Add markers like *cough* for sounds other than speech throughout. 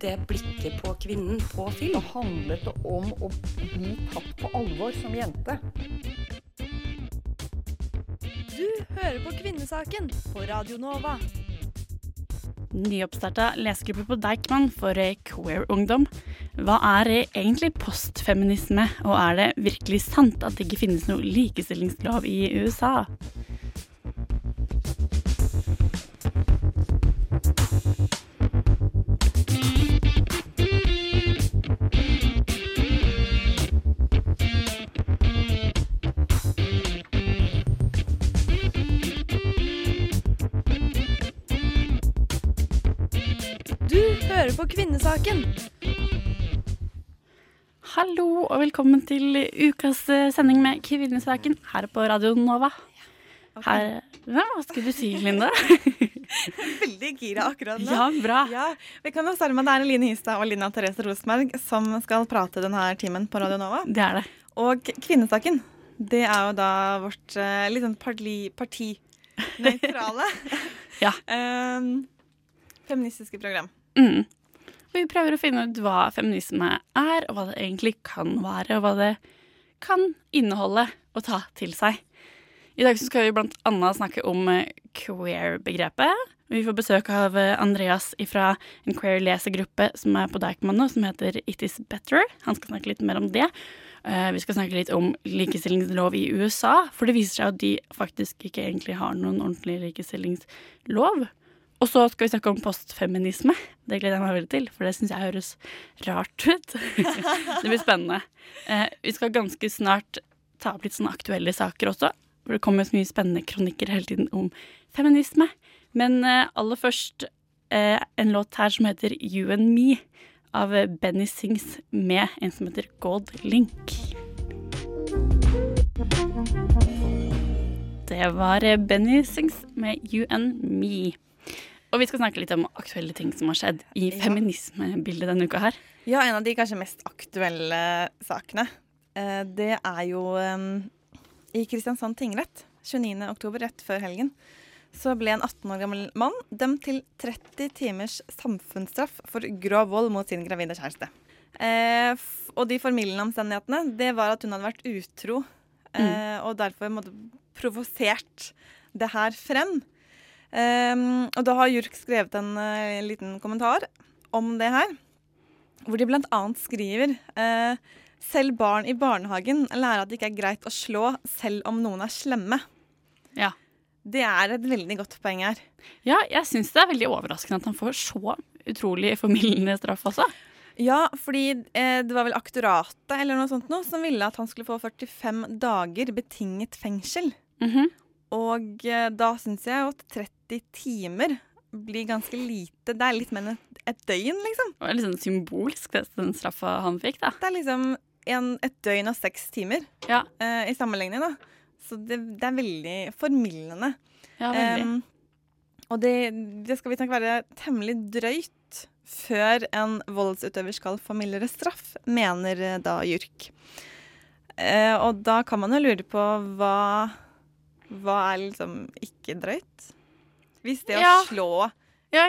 det blikket på kvinnen på film. Det handlet det om å bli tatt på alvor som jente. Du hører på Kvinnesaken på Radio Nova. Nyoppstarta lesegruppe på Deichman for queer-ungdom. Hva er egentlig postfeminisme, og er det virkelig sant at det ikke finnes noe likestillingslov i USA? Kvinnesaken. Hallo og velkommen til ukas eh, sending med Kvinnesaken her på Radio Nova. Her, hva skulle du si, Linda? *laughs* Veldig gira akkurat nå. Ja, bra. Ja, vi kan jo starte med Det er Line Hystad og Lina Therese Rosenberg som skal prate denne timen på Radio Nova. Det er det. Og Kvinnesaken, det er jo da vårt eh, litt sånn parti, *laughs* partinøytrale Ja. um, *laughs* feministiske program. Mm. Vi prøver å finne ut hva feminisme er, og hva det egentlig kan være, og hva det kan inneholde og ta til seg. I dag skal vi blant annet snakke om eh, queer-begrepet. Vi får besøk av eh, Andreas fra en queer-lesegruppe som er på Deichman nå, som heter It Is Better. Han skal snakke litt mer om det. Eh, Vi skal snakke litt om likestillingslov i USA, for det viser seg at de faktisk ikke egentlig har noen ordentlig likestillingslov. Og så skal vi snakke om postfeminisme. Det gleder jeg meg veldig til, for det syns jeg høres rart ut. *laughs* det blir spennende. Eh, vi skal ganske snart ta opp litt sånne aktuelle saker også. For det kommer så mye spennende kronikker hele tiden om feminisme. Men eh, aller først eh, en låt her som heter You and Me av Benny Sings med en som heter Gold Link. Det var eh, Benny Sings med You and Me. Og vi skal snakke litt om aktuelle ting som har skjedd i feminismebildet denne uka her. Ja, en av de kanskje mest aktuelle sakene, eh, det er jo i Kristiansand tingrett 29. oktober, rett før helgen, så ble en 18 år gammel mann dømt til 30 timers samfunnsstraff for grov vold mot sin gravide kjæreste. Eh, og de formildende omstendighetene, det var at hun hadde vært utro, eh, og derfor måtte provosert det her frem. Um, og da har JURK skrevet en uh, liten kommentar om det her, hvor de annet skriver uh, selv barn i barnehagen lærer at det ikke er greit å slå selv om noen er slemme. Ja. Det er et veldig godt poeng her. Ja, jeg syns det er veldig overraskende at han får så utrolig formildende straff også. Ja, fordi eh, det var vel aktoratet eller noe sånt noe, som ville at han skulle få 45 dager betinget fengsel. Mhm. Og eh, da syns jeg at 30 timer blir ganske lite. Det er litt mer enn et, et døgn, liksom. Det var litt sånn symbolsk, den straffa han fikk, da. Det er liksom en, et døgn og seks timer Ja, uh, i sammenligning, da. Så det, det er veldig formildende. ja veldig. Um, og det, det skal visstnok være temmelig drøyt før en voldsutøver skal få mildere straff, mener eh, da JURK. Uh, og da kan man jo lure på hva Hva er liksom ikke drøyt? Hvis det Ja. å slå ja,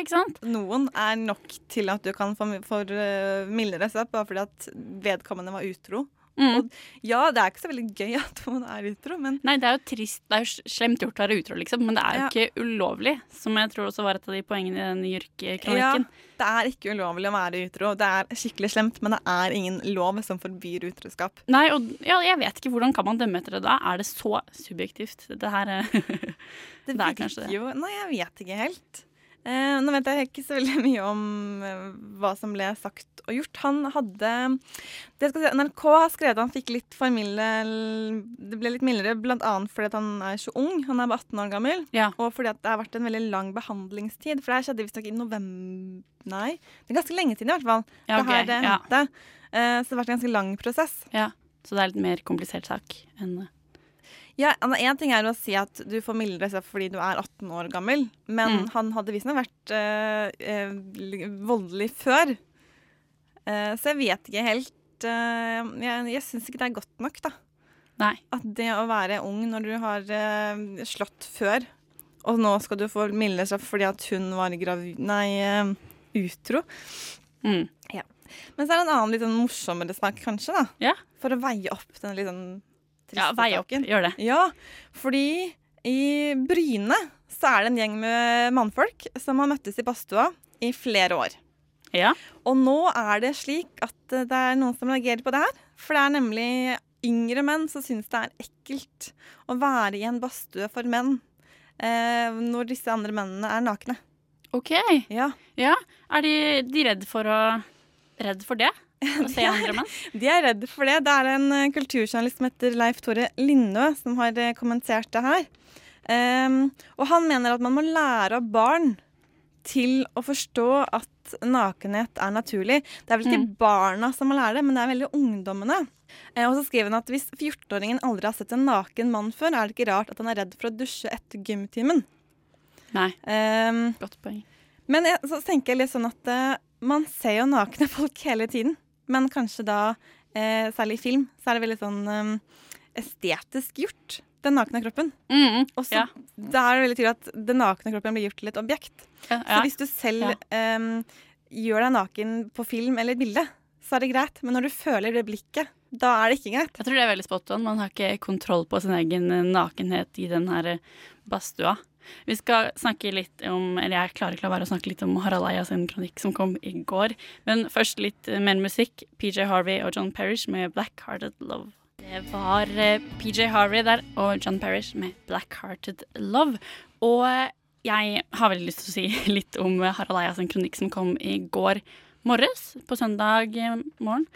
noen er nok til at du kan få, få eh, mildere straff bare fordi at vedkommende var utro. Mm. Ja, det er ikke så veldig gøy at hun er utro, men Nei, det er jo trist. Det er jo slemt gjort å være utro, liksom, men det er jo Ja. ikke ulovlig. Som jeg tror også var et av de poengene i den Jørke-kronikken. Ja, det er ikke ulovlig å være utro. Det er skikkelig slemt, men det er ingen lov som forbyr utroskap. Nei, og ja, jeg vet ikke hvordan kan man dømme etter det da. Er det så subjektivt? Det her *laughs* Det, Det er kanskje det. Jo, nei, jeg vet ikke helt. Eh, nå vet jeg ikke så veldig *laughs* mye om eh, hva som ble sagt og gjort. Han hadde det skal si, NRK har skrevet at han fikk litt for milde Det ble litt mildere bl.a. fordi at han er så ung. Han er bare 18 år gammel. Ja. Og fordi at det har vært en veldig lang behandlingstid. For det her skjedde visstnok i november Nei, det er ganske lenge siden i hvert fall. Ja, det her det ja. Eh, så det har vært en ganske lang prosess. ja. Så det er litt mer komplisert sak enn eh, Ja, Én ting er å si at du får mildere straff fordi du er 18 år gammel, men Mm. han hadde visstnok vært eh, voldelig før. Eh, så jeg vet ikke helt eh, Jeg, jeg syns ikke det er godt nok, da. Nei. At det å være ung når du har eh, slått før, og nå skal du få mildere straff fordi at hun var gravid Nei, utro. Mm. Men så er det en annen litt sånn morsommere sak, kanskje, da. Ja. For å veie opp den litt sånn triste Ja, vei opp. saken. Gjør det. Ja, fordi i Bryne så er det en gjeng med mannfolk som har møttes i badstua i flere år. Ja. Og nå er det slik at eh, det er noen som reagerer på det her. For det er nemlig yngre menn som syns det er ekkelt å være i en badstue for menn eh, når disse andre mennene er nakne. OK. Ja. Ja. Er de, de redd for å Redd for det? Å se andre menn? De er redd for det. Det er en eh, kulturjournalist som heter Leif Tore Lindø som har eh, kommentert det her. Um, og han mener at man må lære av barn til å forstå at nakenhet er naturlig. Det er vel ikke Mm. barna som må lære det, men det er veldig ungdommene. Eh, og så skriver han at hvis 14-åringen aldri har sett en naken mann før, er det ikke rart at han er redd for å dusje etter gymtimen. Nei. Um, Godt poeng. men jeg, så tenker jeg litt sånn at uh, man ser jo nakne *laughs* folk hele tiden. Men kanskje da, eh, særlig i film, så er det veldig sånn eh, estetisk gjort. Den nakne kroppen. Mm, Og så ja. da er det veldig tydelig at den nakne kroppen blir gjort til et objekt. Ja, Så hvis du selv Ja. eh, gjør deg naken på film eller bilde, så er det greit. Men når du føler det blikket, da er det ikke greit. Jeg tror det er veldig spot on. Man har ikke kontroll på sin egen eh, nakenhet i den her eh, badstua. Vi skal snakke litt om Eller jeg klarer ikke la være å snakke litt om Harald Eia sin kronikk som kom i går. Men først litt mer musikk. PJ Harvey og John Parrish med 'Black Hearted Love'. Det var eh, PJ Harvey der og John Parrish med 'Black Hearted Love'. Og eh, jeg har veldig lyst til å si *laughs* litt om Harald Eia sin kronikk som kom i går morges, på søndag eh, morgen,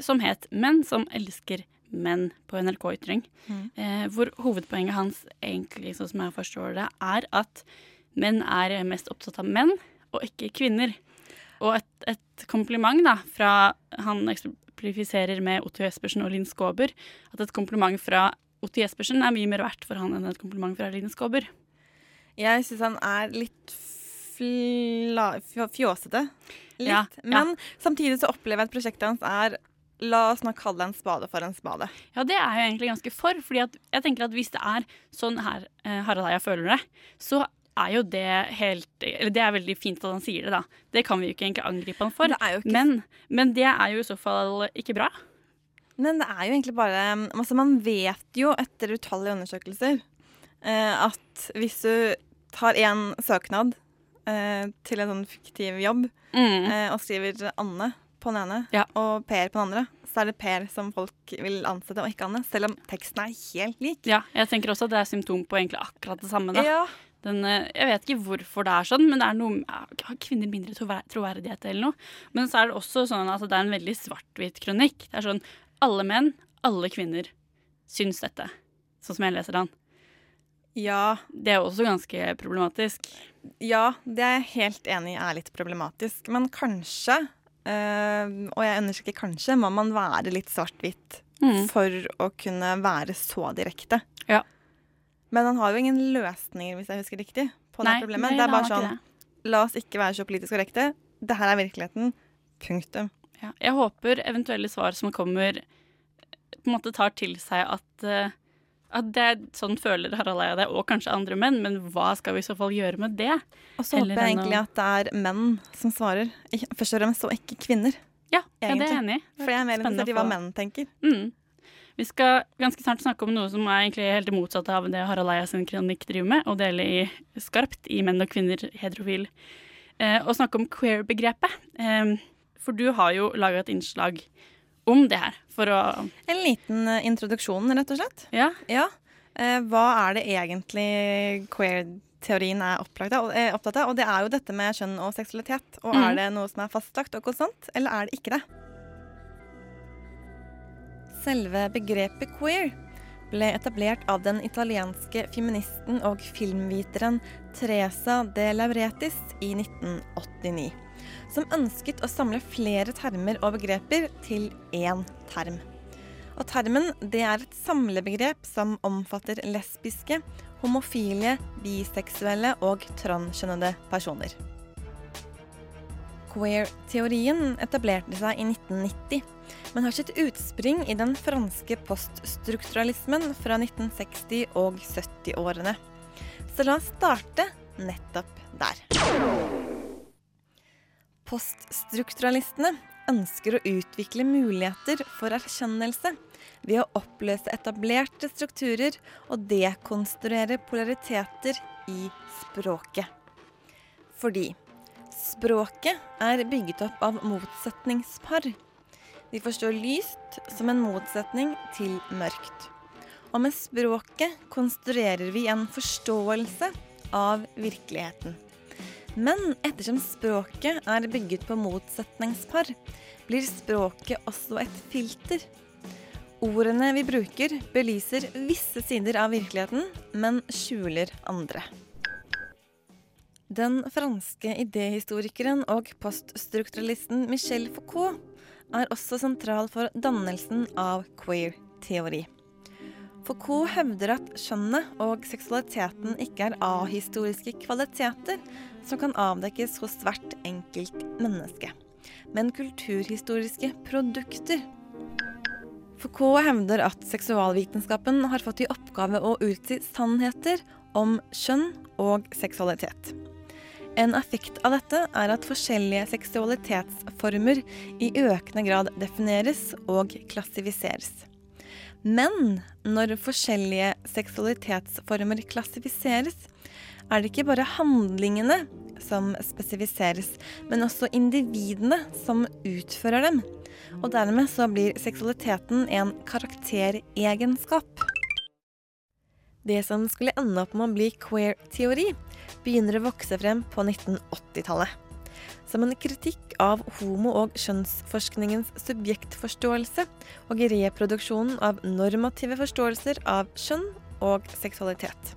som het 'Menn som elsker menn' på NRK Ytring. Mm. Eh, hvor hovedpoenget hans, egentlig sånn som jeg forstår det, er at menn er mest opptatt av menn, og ikke kvinner. Og et, et kompliment da, fra Han eksemplifiserer med Otto Jespersen og Linn Skåber. At et kompliment fra Otto Jespersen er mye mer verdt for han enn et kompliment fra Linn Skåber. Jeg syns han er litt fla, fjåsete. Litt. Ja, ja. Men samtidig så opplever jeg at prosjektet hans er La oss nå kalle en spade for en spade. Ja, det er jeg egentlig ganske for. fordi at jeg tenker at hvis det er sånn her eh, Harald Eia føler det, så er jo det helt Eller det er veldig fint at han sier det, da. Det kan vi jo ikke egentlig angripe han for. Det er jo ikke Men, men det er jo i så fall ikke bra. Men det er jo egentlig bare altså Man vet jo etter utallige undersøkelser eh, at hvis du tar én søknad eh, til en sånn fiktiv jobb Mm. og skriver Anne på den ene Ja. og Per på den andre, så er det Per som folk vil ansette, og ikke Anne. Selv om teksten er helt lik. Ja, jeg tenker også at det er symptom på egentlig akkurat det samme. da. Ja. Den, eh, jeg vet ikke hvorfor det er sånn, men det er noe, har kvinner mindre trover- troverdighet eller noe? Men så er det også sånn at det er en veldig svart-hvit kronikk. Det er sånn alle menn, alle kvinner syns dette. Sånn som jeg leser den. ja. Det er også ganske problematisk. Ja, det er jeg helt enig i er litt problematisk. Men kanskje, eh, og jeg understreker kanskje, må man være litt svart-hvitt Mm. for å kunne være så direkte. Ja. Men han har jo ingen løsninger, hvis jeg husker riktig, på Nei, det problemet. nei, det er bare sånn La oss ikke være så politisk korrekte. Det her er virkeligheten. Punktum. Ja, jeg håper eventuelle svar som kommer, på en måte tar til seg at, eh, at det er sånn føler Harald Eia det, og kanskje andre menn, men hva skal vi i så fall gjøre med det? Og så håper jeg egentlig at det er menn som svarer. Først og fremst, og ikke kvinner. Ja, ja det er jeg enig i. For jeg er mer interessert i hva menn tenker. Mm. Vi skal ganske snart snakke om noe som er egentlig helt det motsatte av det Harald Eia sin kronikk driver med, og dele i skarpt i menn og kvinner heterofil. Eh, og snakke om queer-begrepet. Eh, for du har jo laga et innslag om det her, for å En liten eh, introduksjon, rett og slett. Ja. Ja. Eh, hva er det egentlig queer-teorien er opplagt eh, opptatt av? Og det er jo dette med kjønn og seksualitet. Og mm. er det noe som er fastlagt og konstant, eller er det ikke det? Selve begrepet queer ble etablert av den italienske feministen og filmviteren Teresa de Lauretis i 1989. Som ønsket å samle flere termer og begreper til én term. Og termen det er et samlebegrep som omfatter lesbiske, homofile, biseksuelle og transkjønnede personer. Queer-teorien etablerte seg i 1990, men har sitt utspring i den franske poststrukturalismen fra 1960- og 70-årene. Så la oss starte nettopp der. Poststrukturalistene ønsker å utvikle muligheter for erkjennelse ved å oppløse etablerte strukturer og dekonstruere polariteter i språket. Fordi språket er bygget opp av motsetningspar. Vi forstår lyst som en motsetning til mørkt. Og med språket konstruerer vi en forståelse av virkeligheten. Men ettersom språket er bygget på motsetningspar, blir språket også et filter. Ordene vi bruker, belyser visse sider av virkeligheten, men skjuler andre. Den franske idéhistorikeren og poststrukturalisten Michel Foucault er også sentral for dannelsen av queer-teori. Foucault hevder at kjønnet og seksualiteten ikke er ahistoriske kvaliteter som kan avdekkes hos hvert enkelt menneske, men kulturhistoriske produkter. Foucault hevder at seksualvitenskapen har fått i oppgave å utsi sannheter om kjønn og seksualitet. En effekt av dette er at forskjellige seksualitetsformer i økende grad defineres og klassifiseres. Men når forskjellige seksualitetsformer klassifiseres, er det ikke bare handlingene som spesifiseres, men også individene som utfører dem. Og dermed så blir seksualiteten en karakteregenskap. Det som skulle ende opp med å bli queer-teori, begynner å vokse frem på 1980-tallet som en kritikk av homo- og kjønnsforskningens subjektforståelse og reproduksjonen av normative forståelser av kjønn og seksualitet.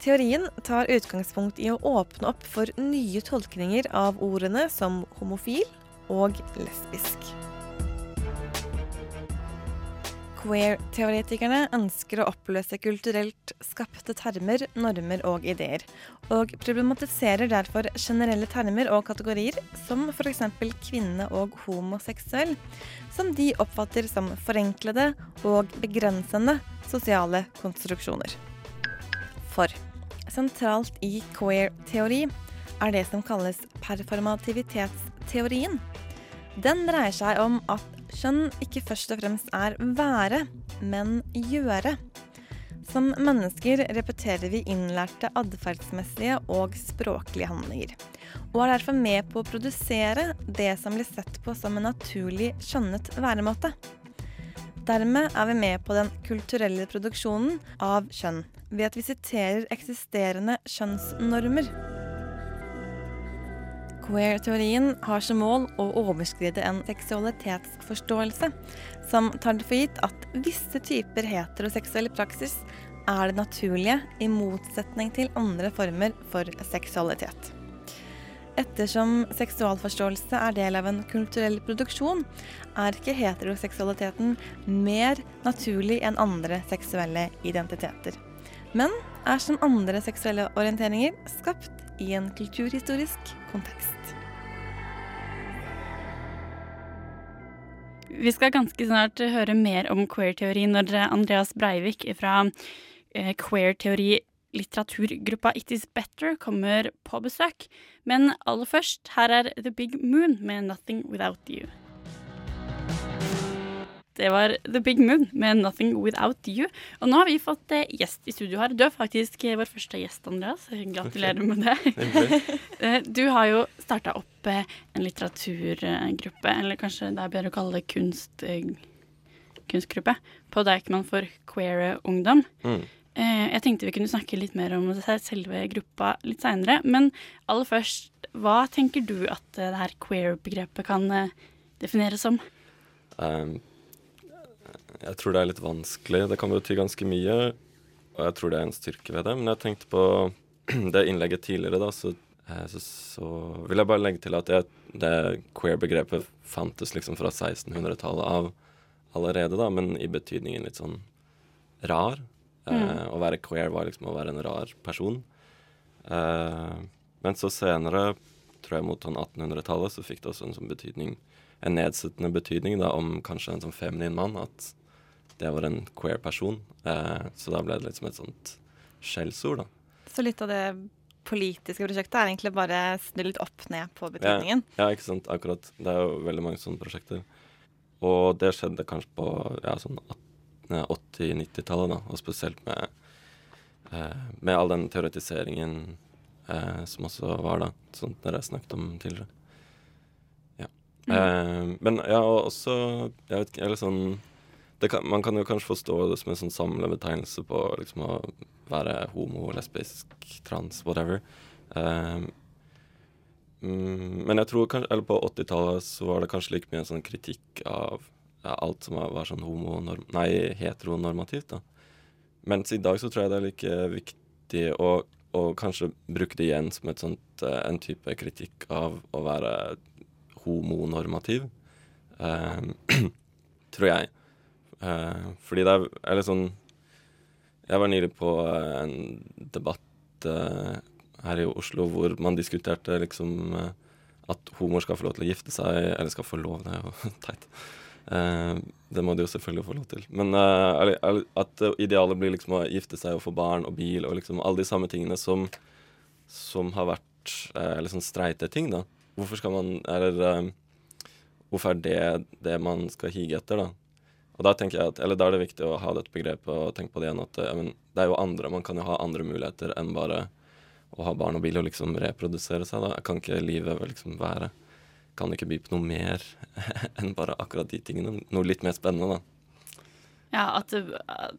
Teorien tar utgangspunkt i å åpne opp for nye tolkninger av ordene som homofil og lesbisk. Queer-teoretikerne ønsker å oppløse kulturelt skapte termer, normer og ideer, og problematiserer derfor generelle termer og kategorier som f.eks. kvinne og homoseksuell, som de oppfatter som forenklede og begrensende sosiale konstruksjoner. For sentralt i queer-teori er det som kalles performativitetsteorien. Den dreier seg om at kjønn ikke først og fremst er være, men gjøre. Som mennesker repeterer vi innlærte atferdsmessige og språklige handlinger, og er derfor med på å produsere det som blir sett på som en naturlig skjønnet væremåte. Dermed er vi med på den kulturelle produksjonen av kjønn, ved at vi siterer eksisterende kjønnsnormer. Queer-teorien har som mål å overskride en seksualitetsforståelse som tar det for gitt at visse typer heteroseksuell praksis er det naturlige, i motsetning til andre former for seksualitet. Ettersom seksualforståelse er del av en kulturell produksjon, er ikke heteroseksualiteten mer naturlig enn andre seksuelle identiteter, men er som andre seksuelle orienteringer skapt i en kulturhistorisk kontekst. Vi skal ganske snart høre mer om queer-teori når Andreas Breivik fra eh, queer-teori litteraturgruppa It Is Better kommer på besøk. Men aller først, her er The Big Moon med 'Nothing Without You'. Det var The Big Moon med 'Nothing Without You'. Og nå har vi fått eh, gjest i studio her. Du er faktisk eh, vår første gjest, Andreas. Gratulerer med det. *laughs* Eh, du har jo starta opp eh, en litteraturgruppe, eller kanskje det er bedre å kalle det kunst, eh, kunstgruppe, på Deichman for queer ungdom. Mm. Eh, Jeg tenkte vi kunne snakke litt mer om selve gruppa litt seinere. Men aller først, hva tenker du at det her queer-begrepet kan defineres som? Um, jeg tror det er litt vanskelig. Det kan bety ganske mye, og jeg tror det er en styrke ved det. Men jeg tenkte på *clears throat* det innlegget tidligere, da, så, eh, så, så vil jeg bare legge til at det, det queer-begrepet fantes liksom fra 1600-tallet av allerede, da, men i betydningen litt sånn rar. Eh, å være queer var liksom å være en rar person. Eh, men så senere, tror jeg mot sånn 1800-tallet, så fikk det også en sånn betydning en nedsettende betydning da, om kanskje en sånn feminin mann, at det var en queer person. Eh, så da ble det liksom et sånt skjellsord, da. Så litt av det politiske prosjektet er egentlig bare snu litt opp ned på betydningen. Ja, ikke sant. Akkurat. Det er jo veldig mange sånne prosjekter. Og det skjedde kanskje på ja, sånn 80-90-tallet, da. Og spesielt med, eh, med all den teoretiseringen eh, som også var da, som dere snakket om tidligere. Ja. Eh, men ja, og også Jeg vet ikke, eller sånn kan, Man kan jo kanskje forstå det som en sånn samlebetegnelse på liksom å være homo, lesbisk, trans, whatever. Eh, mm, men jeg tror kanskje, eller på 80-tallet så var det kanskje like mye en sånn kritikk av ja, alt som var, sånn homo nei, heteronormativt. da. Mens i dag så tror jeg det er like viktig å, å kanskje bruke det igjen som et sånt, uh, en type kritikk av å være homonormativ. eh, *clears throat* tror jeg. Eh, fordi det er Eller sånn Jeg var nylig på en debatt eh, her i Oslo hvor man diskuterte liksom at homoer skal få lov til å gifte seg, eller skal få lov, det er jo *laughs* teit. det må de jo selvfølgelig få lov til. Men at idealet blir liksom å gifte seg og få barn og bil og liksom alle de samme tingene som, som har vært eh, sånn streite ting, da. Hvorfor skal man Eller hvorfor er det det man skal hige etter, da? Og da tenker jeg at, eller da er det viktig å ha dette begrepet og tenke på det igjen at ja, men, det er jo andre, man kan jo ha andre muligheter enn bare å ha barn og bil og liksom reprodusere seg. da. Kan ikke livet liksom være Kan ikke by på noe mer *laughs* enn bare akkurat de tingene? Noe litt mer spennende, da. Ja, at det,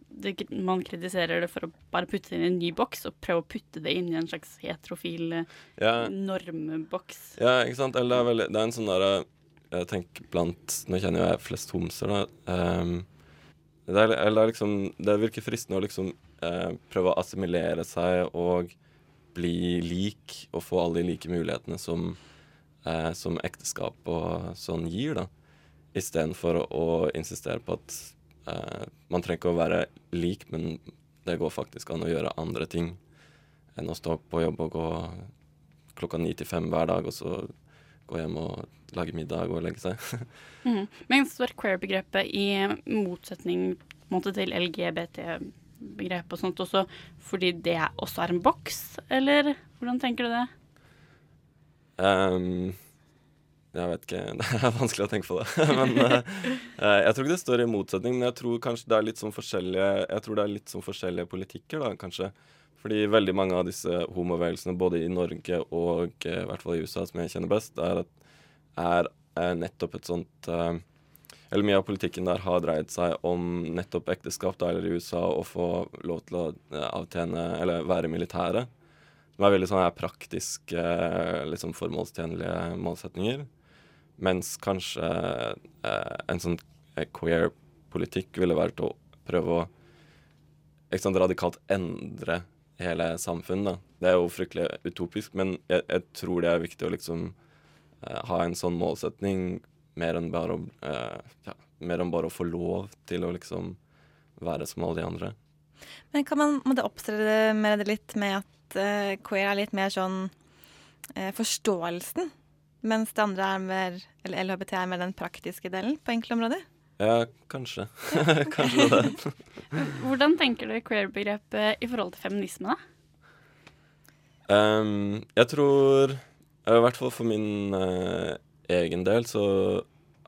det, man kritiserer det for å bare putte det inn i en ny boks, og prøve å putte det inn i en slags heterofil ja. normboks. Ja, ikke sant. Eller det er, veldig, det er en sånn derre jeg tenker blant Nå kjenner jo jeg flest homser, da. Um, det, er, eller liksom, det virker fristende å liksom uh, prøve å assimilere seg og bli lik og få alle de like mulighetene som, uh, som ekteskap og sånn gir, da. Istedenfor å insistere på at uh, man trenger ikke å være lik, men det går faktisk an å gjøre andre ting enn å stå på jobb og gå klokka ni til fem hver dag, og så gå hjem og lage middag og legge seg. *laughs* mm. Men står queer-begrepet i motsetning måte, til LGBT-begrepet og sånt også fordi det også er en boks, eller hvordan tenker du det? Um, jeg vet ikke. *laughs* Det er vanskelig å tenke på det. *laughs* men uh, jeg tror ikke det står i motsetning, men jeg tror kanskje det er litt sånn forskjellige Jeg tror det er litt sånn forskjellige politikker, da, kanskje. Fordi veldig mange av disse homobevegelsene, både i Norge og eh, i hvert fall i USA, som jeg kjenner best, er, er, er nettopp et sånt uh, Eller mye av politikken der har dreid seg om nettopp ekteskap, da, eller i USA, å få lov til å avtjene Eller være militære. Som er veldig sånne her praktiske, liksom formålstjenlige målsetninger. Mens kanskje en sånn queer politikk ville vært å prøve å ikke sant, radikalt endre hele samfunnet. Det er jo fryktelig utopisk, men jeg, jeg tror det er viktig å liksom eh, ha en sånn målsetning mer enn bare å eh, ja, mer enn bare å få lov til å liksom være som alle de andre. Men kan man må det med det litt med at uh, queer er litt mer sånn forståelsen, mens det andre er mer, eller LHBT er mer den praktiske delen på enkelte områder? Ja, kanskje. *laughs* kanskje det. *laughs* Hvordan tenker du queer-begrepet i forhold til feminisme, da? Um, jeg tror I hvert fall for min uh, egen del så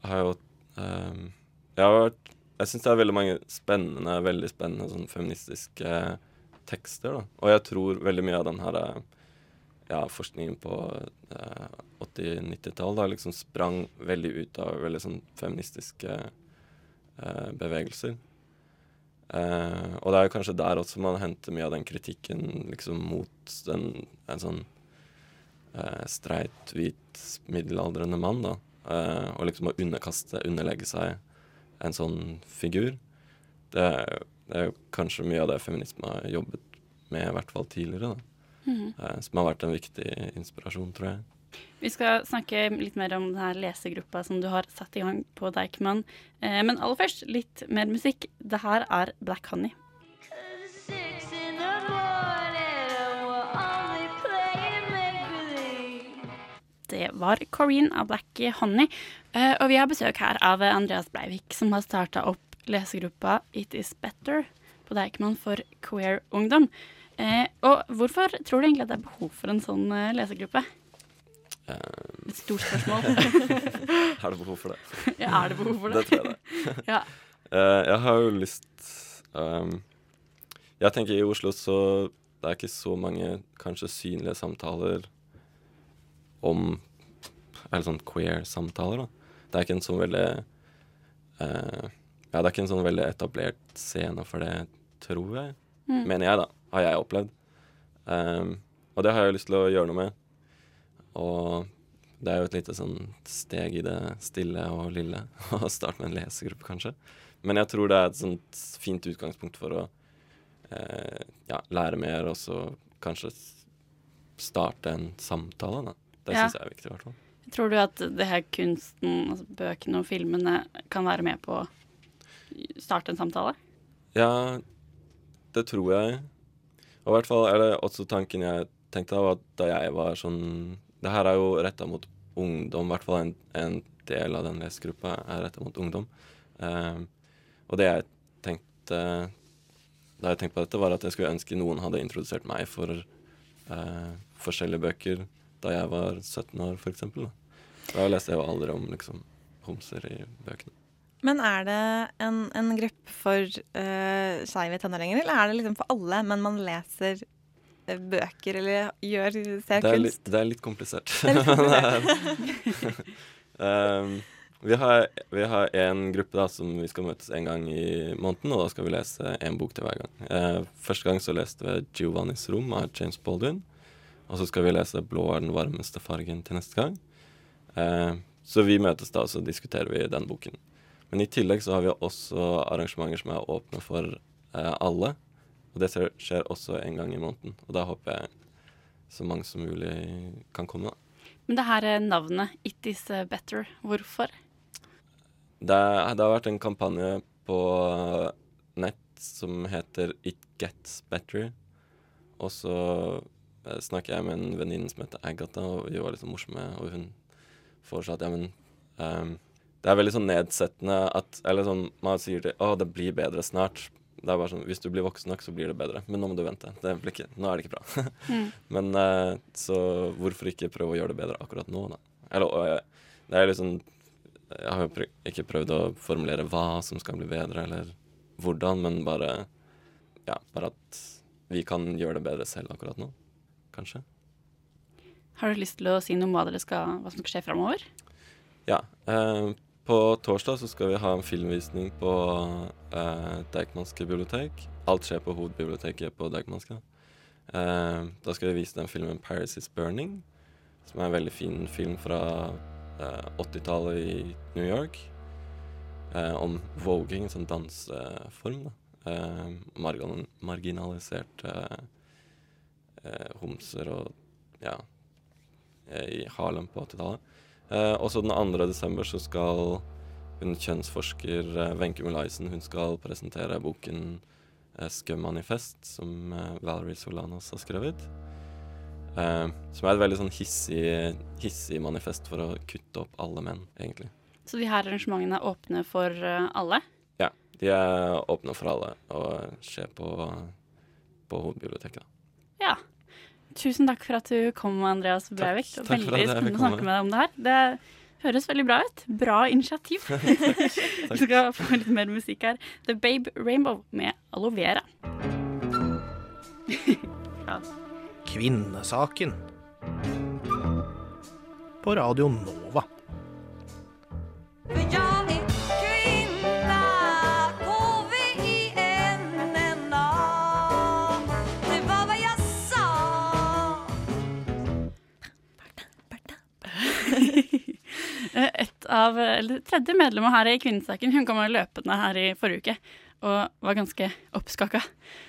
har jeg jo um, Jeg har vært Jeg syns det er veldig mange spennende, veldig spennende sånn feministiske tekster, da. Og jeg tror veldig mye av den her ja, forskningen på uh, 80-90-tallet liksom sprang veldig ut av veldig sånn feministiske eh, bevegelser. Eh, og det er jo kanskje der også man henter mye av den kritikken liksom mot den, en sånn eh, streit, hvit, middelaldrende mann, da. Eh, og liksom å underkaste, underlegge seg en sånn figur. Det er, det er jo kanskje mye av det feminisme har jobbet med, i hvert fall tidligere, da. Mm. som har vært en viktig inspirasjon, tror jeg. Vi skal snakke litt mer om denne lesegruppa som du har satt i gang på Deichman. Eh, men aller først litt mer musikk. Det her er Black Honey. Det var Corrine av Black Honey. Eh, og vi har besøk her av Andreas Breivik, som har starta opp lesegruppa It Is Better på Deichman for queer ungdom. Eh, og hvorfor tror du egentlig at det er behov for en sånn lesegruppe? Eh, Et stort spørsmål. *laughs* er det behov for det? ja, er det behov for Det det? tror jeg det. *laughs* Ja. uh, jeg har jo lyst um, Jeg tenker i Oslo så det er ikke så mange kanskje synlige samtaler om Eller sånn queer-samtaler, da. Det er ikke en sånn veldig uh, Ja, det er ikke en sånn veldig etablert scene for det, tror jeg. Mm. Mener jeg, da. Har jeg opplevd. Um, og det har jeg lyst til å gjøre noe med. Og det er jo et lite sånn steg i det stille og lille *laughs* å starte med en lesegruppe, kanskje. Men jeg tror det er et sånt fint utgangspunkt for å eh, ja, lære mer, og så kanskje starte en samtale. Da. Det Ja. syns jeg er viktig, i hvert fall. Tror du at det her kunsten, altså bøkene og filmene, kan være med på å starte en samtale? Ja, det tror jeg. Og i hvert fall er det også tanken jeg tenkte av at da jeg var sånn Det her er jo retta mot ungdom, i hvert fall en, en del av den lesegruppa er retta mot ungdom. Ehm, og det jeg tenkte da jeg tenkte på dette, var at jeg skulle ønske noen hadde introdusert meg for uh, forskjellige bøker da jeg var 17 år, f.eks. Da. leste jeg jo aldri om liksom, homser i bøkene. Men er det en, en gruppe for uh, skeive tenåringer, eller er det liksom for alle, men man leser bøker eller gjør, ser Det kunst? litt, det er litt komplisert. *laughs* Er litt um, *laughs* vi har, vi har en gruppe da, som vi skal møtes en gang i måneden, og da skal vi lese én bok til hver gang. Uh, første gang så leste vi 'Giovannis rom' av James Baldwin. Og så skal vi lese 'Blå er den varmeste fargen' til neste gang. Uh, så vi møtes da, og så diskuterer vi den boken. Men i tillegg så har vi også arrangementer som er åpne for eh, alle. Og det skjer- også en gang i måneden. Og da håper jeg så mange som mulig kan komme. da. Men det her er navnet It Is Better. Hvorfor? Det, det har vært en kampanje på nett som heter It Gets Better. Og så eh, snakker jeg med en venninne som heter Agatha, og vi var sånn morsomme, og hun foreslo at ja, men um, Det er veldig sånn nedsettende at Eller sånn man sier til Å, det blir bedre snart. Det er bare sånn Hvis du blir voksen nok, så blir det bedre. Men nå må du vente. Det blir ikke, nå er det ikke bra. *laughs* Mm. Men uh, så hvorfor ikke prøve å gjøre det bedre akkurat nå, da? Eller uh, det er liksom Jeg har jo prø ikke prøvd å formulere hva som skal bli bedre, eller hvordan, men bare Ja, bare at vi kan gjøre det bedre selv akkurat nå. Kanskje. Har du lyst til å si noe om hva, skal, hva som skal skje framover? Ja. Eh, på torsdag så skal vi ha en filmvisning på eh, Deichmanske bibliotek. Alt skjer på hovedbiblioteket på Deichmanske. Eh, da skal vi vise den filmen 'Paris Is Burning', som er en veldig fin film fra eh, 80-tallet i New York. Eh, om voging, som danseform. da. Margin margan marginaliserte eh, homser og ja, eh, i Harlem på 80-tallet. Eh, også den 2. desember så skal hun kjønnsforsker eh, Wenche Molaisen hun skal presentere boken eh, 'Skummanifest', som eh, Valerie Solanas har skrevet. Eh, som er et veldig sånn hissig, hissig manifest for å kutte opp alle menn, egentlig. Så de her arrangementene er åpne for alle? Ja, de er åpne for alle og skjer på, på hovedbiblioteket. Ja. Tusen takk for at du kom, Andreas Breivik. Takk, Takk veldig spennende å snakke med deg om det her. Det høres veldig bra ut. Bra initiativ. *laughs* *laughs* Vi skal få litt mer musikk her. The Babe Rainbow med Aloe Vera. *laughs* ja. Kvinnesaken. På Radio Nova. För *laughs* Et av, eller tredje medlemmet her i Kvinnesaken hun kom løpende her i forrige uke og var ganske oppskaka.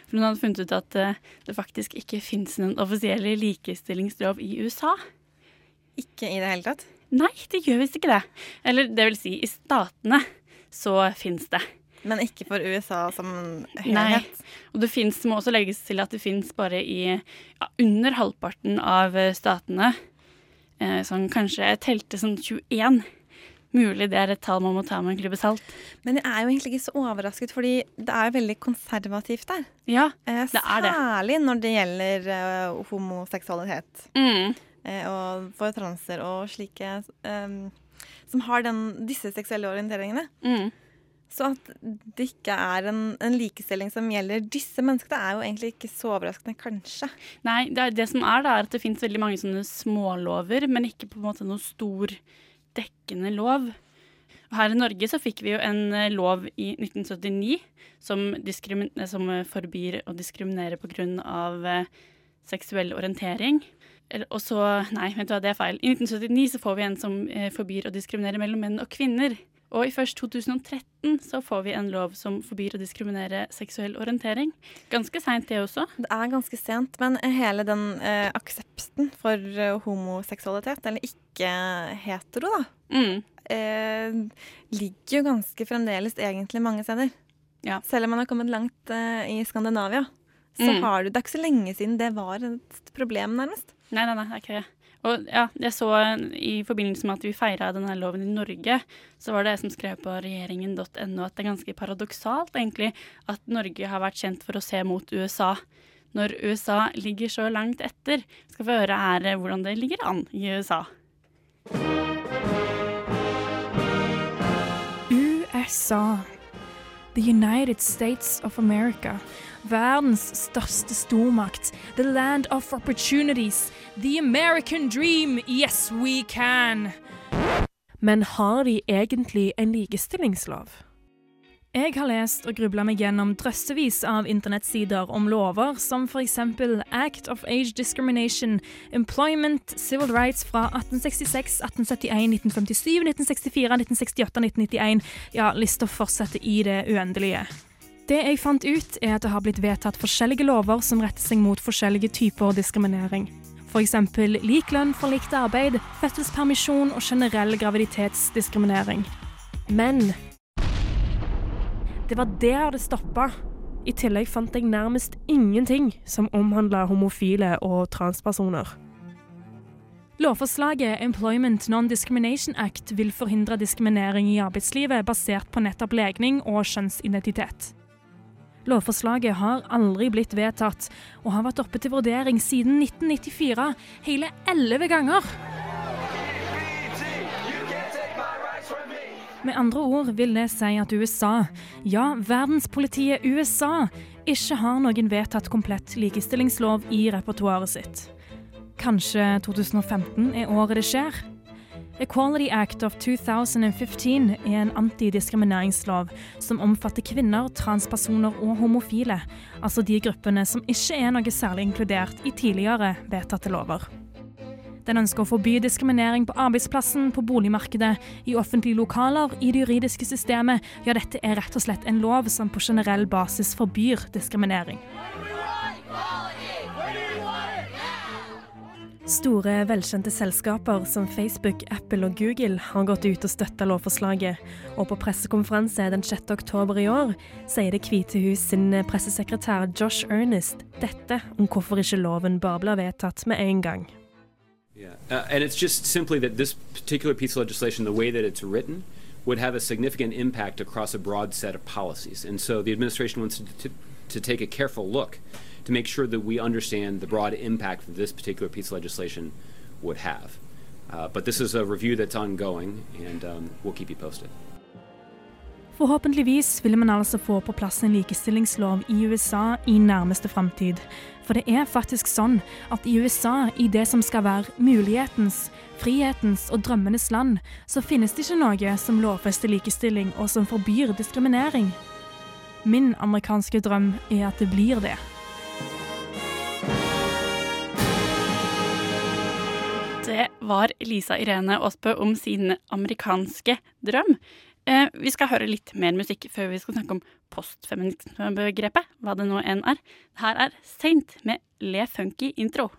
For hun hadde funnet ut at eh, det faktisk ikke fins noen offisielle likestillingslov i USA. Ikke i det hele tatt. Nei, det gjør visst ikke det. Eller det vil si, i statene så fins det. Men ikke for USA som helhet? Nei. Og det finnes, må også legges til at det fins bare i ja, under halvparten av eh, statene. Eh, sånn kanskje jeg telte sånn 21. mulig det er et tall man må ta med en klype salt. Men jeg er jo egentlig ikke så overrasket, fordi det er jo veldig konservativt der. Ja, Eh, Det er det. Særlig når det gjelder uh, homoseksualitet. mm, Uh, og for transer og slike um, som har den, disse seksuelle orienteringene. mm. Så at det ikke er en, en likestilling som gjelder disse menneskene, er jo egentlig ikke så overraskende, kanskje. Nei, det, er, det som er, da, er at det finnes veldig mange sånne smålover, men ikke på en måte noe stor dekkende lov. Her i Norge så fikk vi jo en eh, lov i 1979 som, eh, som eh, forbyr å diskriminere eh, seksuell orientering. Og så, nei, vet du hva, det er feil. I 1979 så får vi en som forbyr å diskriminere mellom menn og kvinner. Og i først 2013 så får vi en lov som forbyr å diskriminere seksuell orientering. Ganske seint det også. Det er ganske sent, men hele den eh, aksepten for eh, homoseksualitet, eller ikke-hetero, da, Mm. eh, ligger jo ganske fremdeles egentlig mange steder. Ja. Selv om man har kommet langt eh, i Skandinavia, så Mm. har du det er ikke så lenge siden det var et problem, nærmest. Nei, nei, nei, det er ikke det. Og ja, jeg så i forbindelse med at vi feira denne loven i Norge, så var det jeg som skrev på regjeringen.no at det er ganske paradoksalt egentlig at Norge har vært kjent for å se mot USA. Når USA ligger så langt etter. Skal få høre her eh, hvordan det ligger an i USA. USA. The United States of America. Verdens største stormakt. The land of opportunities. The American dream. Yes, we can. Men har de egentlig en likestillingslov? Jeg har lest og grubla meg gjennom drøssevis av internettsider om lover som f.eks. Act of Age Discrimination, Employment, Civil Rights fra 1866, 1871, 1957, 1964, 1968, 1991 Ja, lista fortsetter i det uendelige. Det jeg fant ut, er at det har blitt vedtatt forskjellige lover som retter seg mot forskjellige typer diskriminering. F.eks. lik lønn for likt arbeid, fødselspermisjon og generell graviditetsdiskriminering. Men det var der det stoppa. I tillegg fant jeg nærmest ingenting som omhandla homofile og transpersoner. Lovforslaget Employment Non-Discrimination Act vil forhindre diskriminering i arbeidslivet basert på nettopp legning og kjønnsidentitet. Lovforslaget har aldri blitt vedtatt, og har vært oppe til vurdering siden 1994, hele elleve ganger. Med andre ord vil det si at USA, ja, verdenspolitiet USA, ikke har noen vedtatt komplett likestillingslov i repertoaret sitt. Kanskje 2015 er året det skjer? Equality Act of 2015 er en antidiskrimineringslov som omfatter kvinner, transpersoner og homofile, altså de gruppene som ikke er noe særlig inkludert i tidligere vedtatte lover. Den ønsker å forby diskriminering på arbeidsplassen, på boligmarkedet, i offentlige lokaler, i det juridiske systemet. Ja, dette er rett og slett en lov som på generell basis forbyr diskriminering. Store, velkjente selskaper som Facebook, Apple og Google har gått ut og støtta lovforslaget, og på pressekonferanse den 6. oktober i år sier Det hvite hus sin pressesekretær Josh Ernest dette om hvorfor ikke loven bare blir vedtatt med en gang. Yeah, uh, and it's just simply that this particular piece of legislation, the way that it's written, would have a significant impact across a broad set of policies. And so the administration wants to, to, to take a careful look to make sure that we understand the broad impact that this particular piece of legislation would have. Uh, but this is a review that's ongoing, and um, we'll keep you posted. Forhåpentligvis vil man altså få på plass en likestillingslov i USA i nærmeste framtid. For det er faktisk sånn at i USA, i det som skal være mulighetens, frihetens og drømmenes land, så finnes det ikke noe som lovfester likestilling og som forbyr diskriminering. Min amerikanske drøm er at det blir det. Var Lisa Irene Aasbø om sin amerikanske drøm. Eh, vi skal høre litt mer musikk før vi skal snakke om postfeminismebegrepet, hva det nå enn er. Her er Saint med Le Funky intro.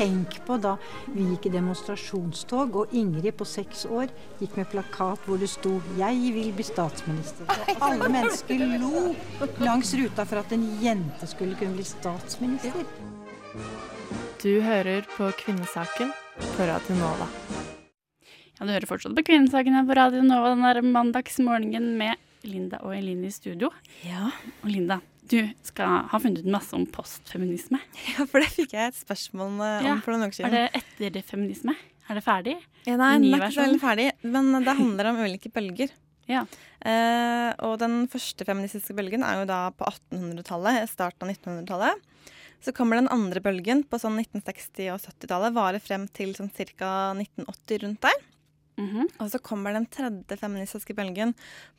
Tenk på da vi gikk i demonstrasjonstog, og Ingrid på seks år gikk med plakat hvor det sto 'Jeg vil bli statsminister'. Og alle mennesker lo langs ruta for at en jente skulle kunne bli statsminister. Du hører på Kvinnesaken på Radio Nova. Ja, du hører fortsatt på Kvinnesakene på Radio Nova den der mandagsmorgenen med Linda og Eline i studio. Ja. Og Linda, du skal ha funnet ut masse om postfeminisme. *laughs* Ja, for det fikk jeg et spørsmål eh, om Ja. for noen uker Er det det etterfeminisme? Er det ferdig? Ja, nei, Ny den er ikke så veldig ferdig, men det handler om ulike bølger. Ja. Uh, og den første feministiske bølgen er jo da på 1800-tallet, starten av 1900-tallet. Så kommer den andre bølgen på sånn 1960- og 70-tallet, varer frem til sånn ca. 1980 rundt der. Mhm. Og så kommer den tredje feministiske bølgen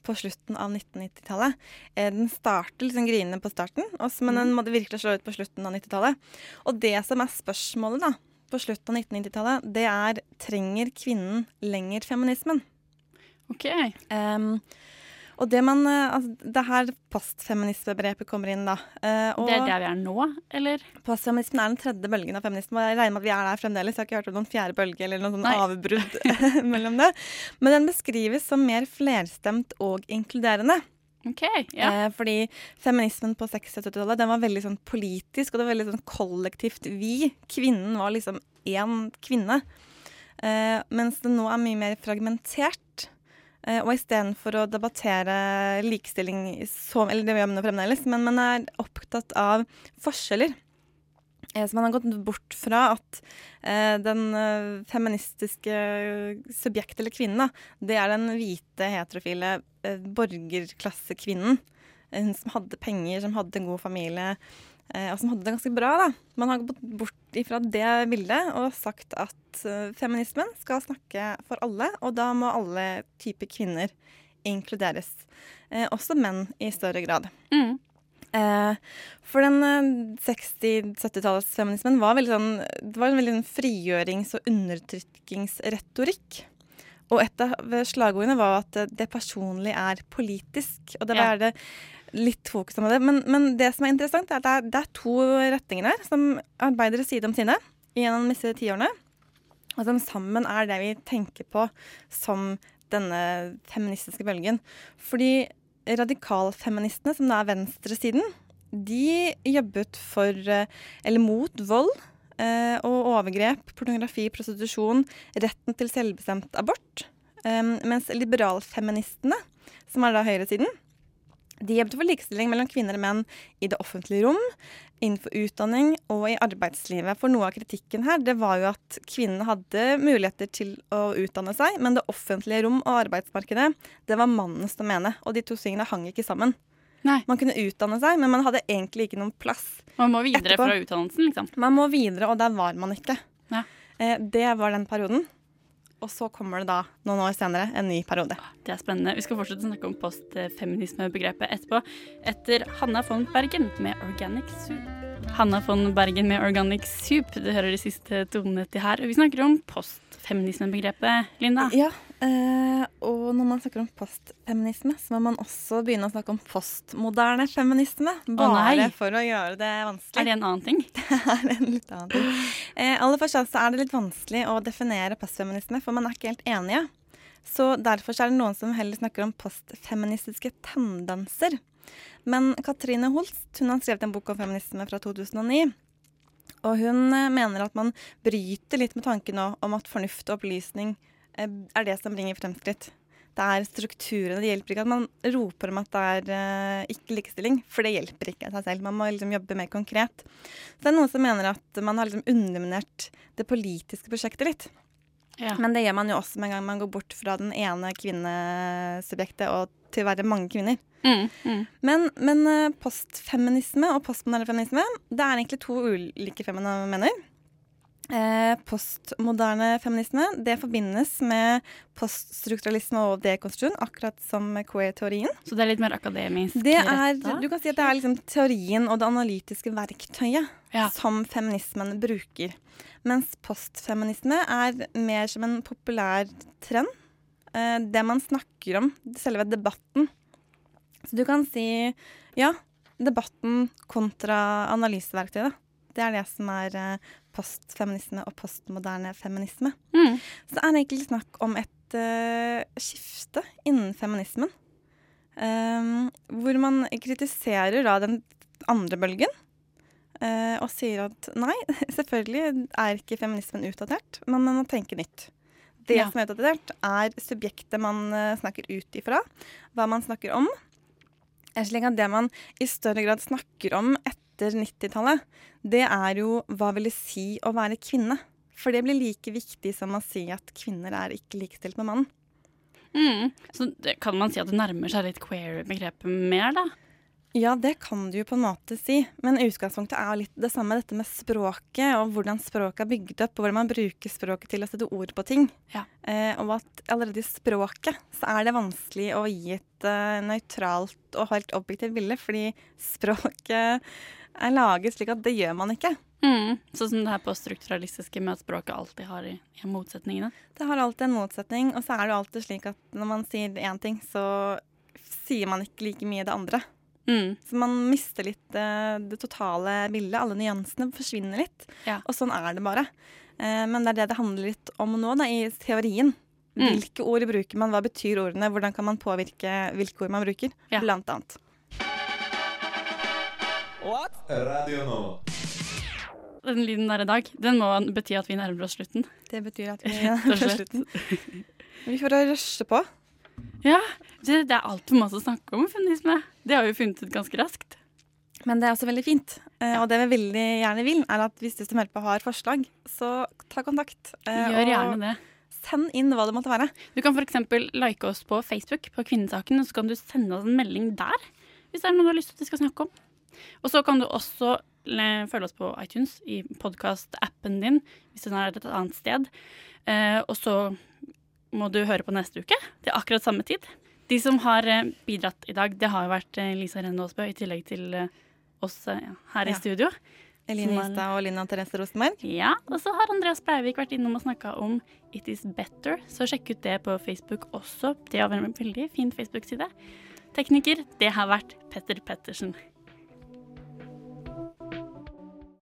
på slutten av 1990-tallet. Eh, den starter liksom grinende på starten, men den måtte virkelig slå ut på slutten av 90-tallet. Og det som er spørsmålet da, på slutten av 1990-tallet, det er trenger kvinnen lenger feminismen? Ok. Em, og det man eh, altså, Det er her postfeminismebegrepet kommer inn, da. Eh, og Det er der vi er nå, eller? Postfeminismen er den tredje bølgen av feminisme. Og jeg regner med at vi er der fremdeles. Jeg har ikke hørt om noen fjerde bølge eller noen sånn avbrudd *laughs* mellom det. Men den beskrives som mer flerstemt og inkluderende. Ok, ja. Eh, fordi feminismen på 60- og 70-tallet den var veldig sånn politisk, og det var veldig sånn kollektivt vi. Kvinnen var liksom én kvinne. Eh, mens det nå er mye mer fragmentert. Eh, og istedenfor å debattere likestilling så, Eller det gjør man jo fremdeles, men man er opptatt av forskjeller. Eh, så man har gått bort fra at eh, den feministiske subjektet, eller kvinnen, det er den hvite, heterofile borgerklassekvinnen. Hun som hadde penger, som hadde en god familie, og som hadde det ganske bra. da. Man har gått bort ifra det bildet og sagt at eh, feminismen skal snakke for alle, og da må alle typer kvinner inkluderes. Eh, også menn i større grad. Mm. Eh, for den eh, 60-70-tallsfeminismen var veldig sånn Det var en veldig sånn frigjørings- og undertrykkingsretorikk. Og et av slagordene var at eh, det personlige er politisk. Og det var det litt fokus på det. Men, men det som er interessant, er at det er, det er to retninger her som arbeider side om side gjennom disse tiårene. Og som sammen er det vi tenker på som denne feministiske bølgen. Fordi radikalfeministene, som da er venstresiden, de jobbet for, eh, eller mot vold eh, og overgrep, pornografi, prostitusjon, retten til selvbestemt abort. Eh, mens liberalfeministene, som er da høyresiden, de jobbet for likestilling mellom kvinner og menn i det offentlige rom, innenfor utdanning og i arbeidslivet. For noe av kritikken her, det var jo at kvinnene hadde muligheter til å utdanne seg, men det offentlige rom og arbeidsmarkedet, det var mannens domene. Og de to tingene hang ikke sammen. Nei. Man kunne utdanne seg, men man hadde egentlig ikke noen plass. Man må videre Etterpå. fra utdannelsen, liksom. Man må videre, og der var man ikke. Ja. Eh, det var den perioden. Og så kommer det da, noen år senere, en ny periode. Det er spennende. Vi skal fortsette å snakke om postfeminismebegrepet etterpå. Etter Hanna von Bergen med Organic Soup. Hanna von Bergen med Organic Soup. Du hører de siste tonene til her. Vi snakker om postfeminismebegrepet, Linda. Ja, eh, og når man snakker om postfeminisme, så må man også begynne å snakke om postmoderne feminisme. Bare nei. for å gjøre det vanskelig. Er det en annen ting? *laughs* Det er en litt annen ting. Eh, aller først altså er det litt vanskelig å definere postfeminisme, for man er ikke helt enige. Så derfor så er det noen som heller snakker om postfeministiske tendenser. Men Katrine Holst hun har skrevet en bok om feminisme fra 2009. Og hun eh, mener at man bryter litt med tanken om at fornuft og opplysning er det som bringer fremskritt. Det er strukturene. Det hjelper ikke at man roper om at det er eh, ikke likestilling, for det hjelper ikke seg selv. Man må liksom jobbe mer konkret. Så det er noen som mener at man har liksom underminert det politiske prosjektet litt. Ja. Men det gjør man jo også med en gang man går bort fra den ene kvinnesubjektet og til å være mange kvinner. Mm, mm. Men, men eh, postfeminisme og postmoderne feminisme, det er egentlig to ulike fenomener. Eh, postmoderne feminisme det forbindes med poststrukturalisme og dekonstruksjon, akkurat som queer-teorien. Så det er litt mer akademisk Det er, du kan si at det er liksom teorien og det analytiske verktøyet Ja. som feminismen bruker. Mens postfeminisme er mer som en populær trend. Eh, det man snakker om, selve debatten. Så du kan si ja, debatten kontra analyseverktøyet. Det er det som er eh, postfeminisme og postmoderne feminisme. Mm. Så det er egentlig snakk om et uh, skifte innen feminismen. Um, hvor man kritiserer da den andre bølgen. Uh, og sier at nei, *laughs* selvfølgelig er ikke feminismen utdatert, men man må tenke nytt. Det Ja. som er utdatert, er subjektet man uh, snakker ut ifra, hva man snakker om. slik at Det man i større grad snakker om etter 90-tallet, det er jo hva vil det si å være kvinne? For det blir like viktig som å si at kvinner er ikke likestilt med mannen. Mm. Så det, kan man si at det nærmer seg litt queer-begrepet mer, da? Ja, det kan du jo på en måte si. Men utgangspunktet er litt det samme, dette med språket, og hvordan språket er bygd opp, og hvordan man bruker språket til å sette ord på ting. Ja. Eh, og at allerede i språket så er det vanskelig å gi et uh, nøytralt og helt objektivt bilde, fordi *laughs* språket er laget slik at det gjør man ikke. Mm. Sånn som det her på strukturalistiske med at språket alltid har i, i motsetningene. Det har alltid en motsetning, og så er det alltid slik at når man sier én ting, så sier man ikke like mye det andre. Mm. Så man mister litt eh, det totale bildet. Alle nyansene forsvinner litt. Ja. Og sånn er det bare. Eh, men det er det det handler litt om nå, da, i teorien. Mm. Hvilke ord bruker man, hva betyr ordene, hvordan kan man påvirke hvilke ord man bruker, Ja. blant annet. Radio Nova. Den lyden der i dag, den må bety at vi nærmer oss slutten. Det betyr at *laughs* vi nærmer oss er på slutten. Vi får rushe på. Ja, det, det er altfor masse å snakke om feminisme. Det har vi funnet ut ganske raskt. Men det er også veldig fint. Eh, og det vi veldig gjerne vil, er at hvis du som hører på har forslag, så ta kontakt. eh, Gjør og gjerne det. Send inn hva det måtte være. Du kan f.eks. like oss på Facebook på Kvinnesaken, og så kan du sende oss en melding der hvis det er noe du har lyst til at vi skal snakke om. Og så kan du også følge oss på iTunes i podkast-appen din hvis den er et annet sted. Eh, og så må du høre på neste uke Det er akkurat samme tid. De som har eh, bidratt i dag, det har jo vært eh, Lisa Renne Aasbø i tillegg til oss her i Ja. studio. Eline Histad og Lina Therese Rosenberg. Ja, og så har Andreas Breivik vært innom og snakka om It Is Better, så sjekk ut det på Facebook også. Det har vært en veldig fin Facebook-side. Tekniker, det har vært Petter Pettersen.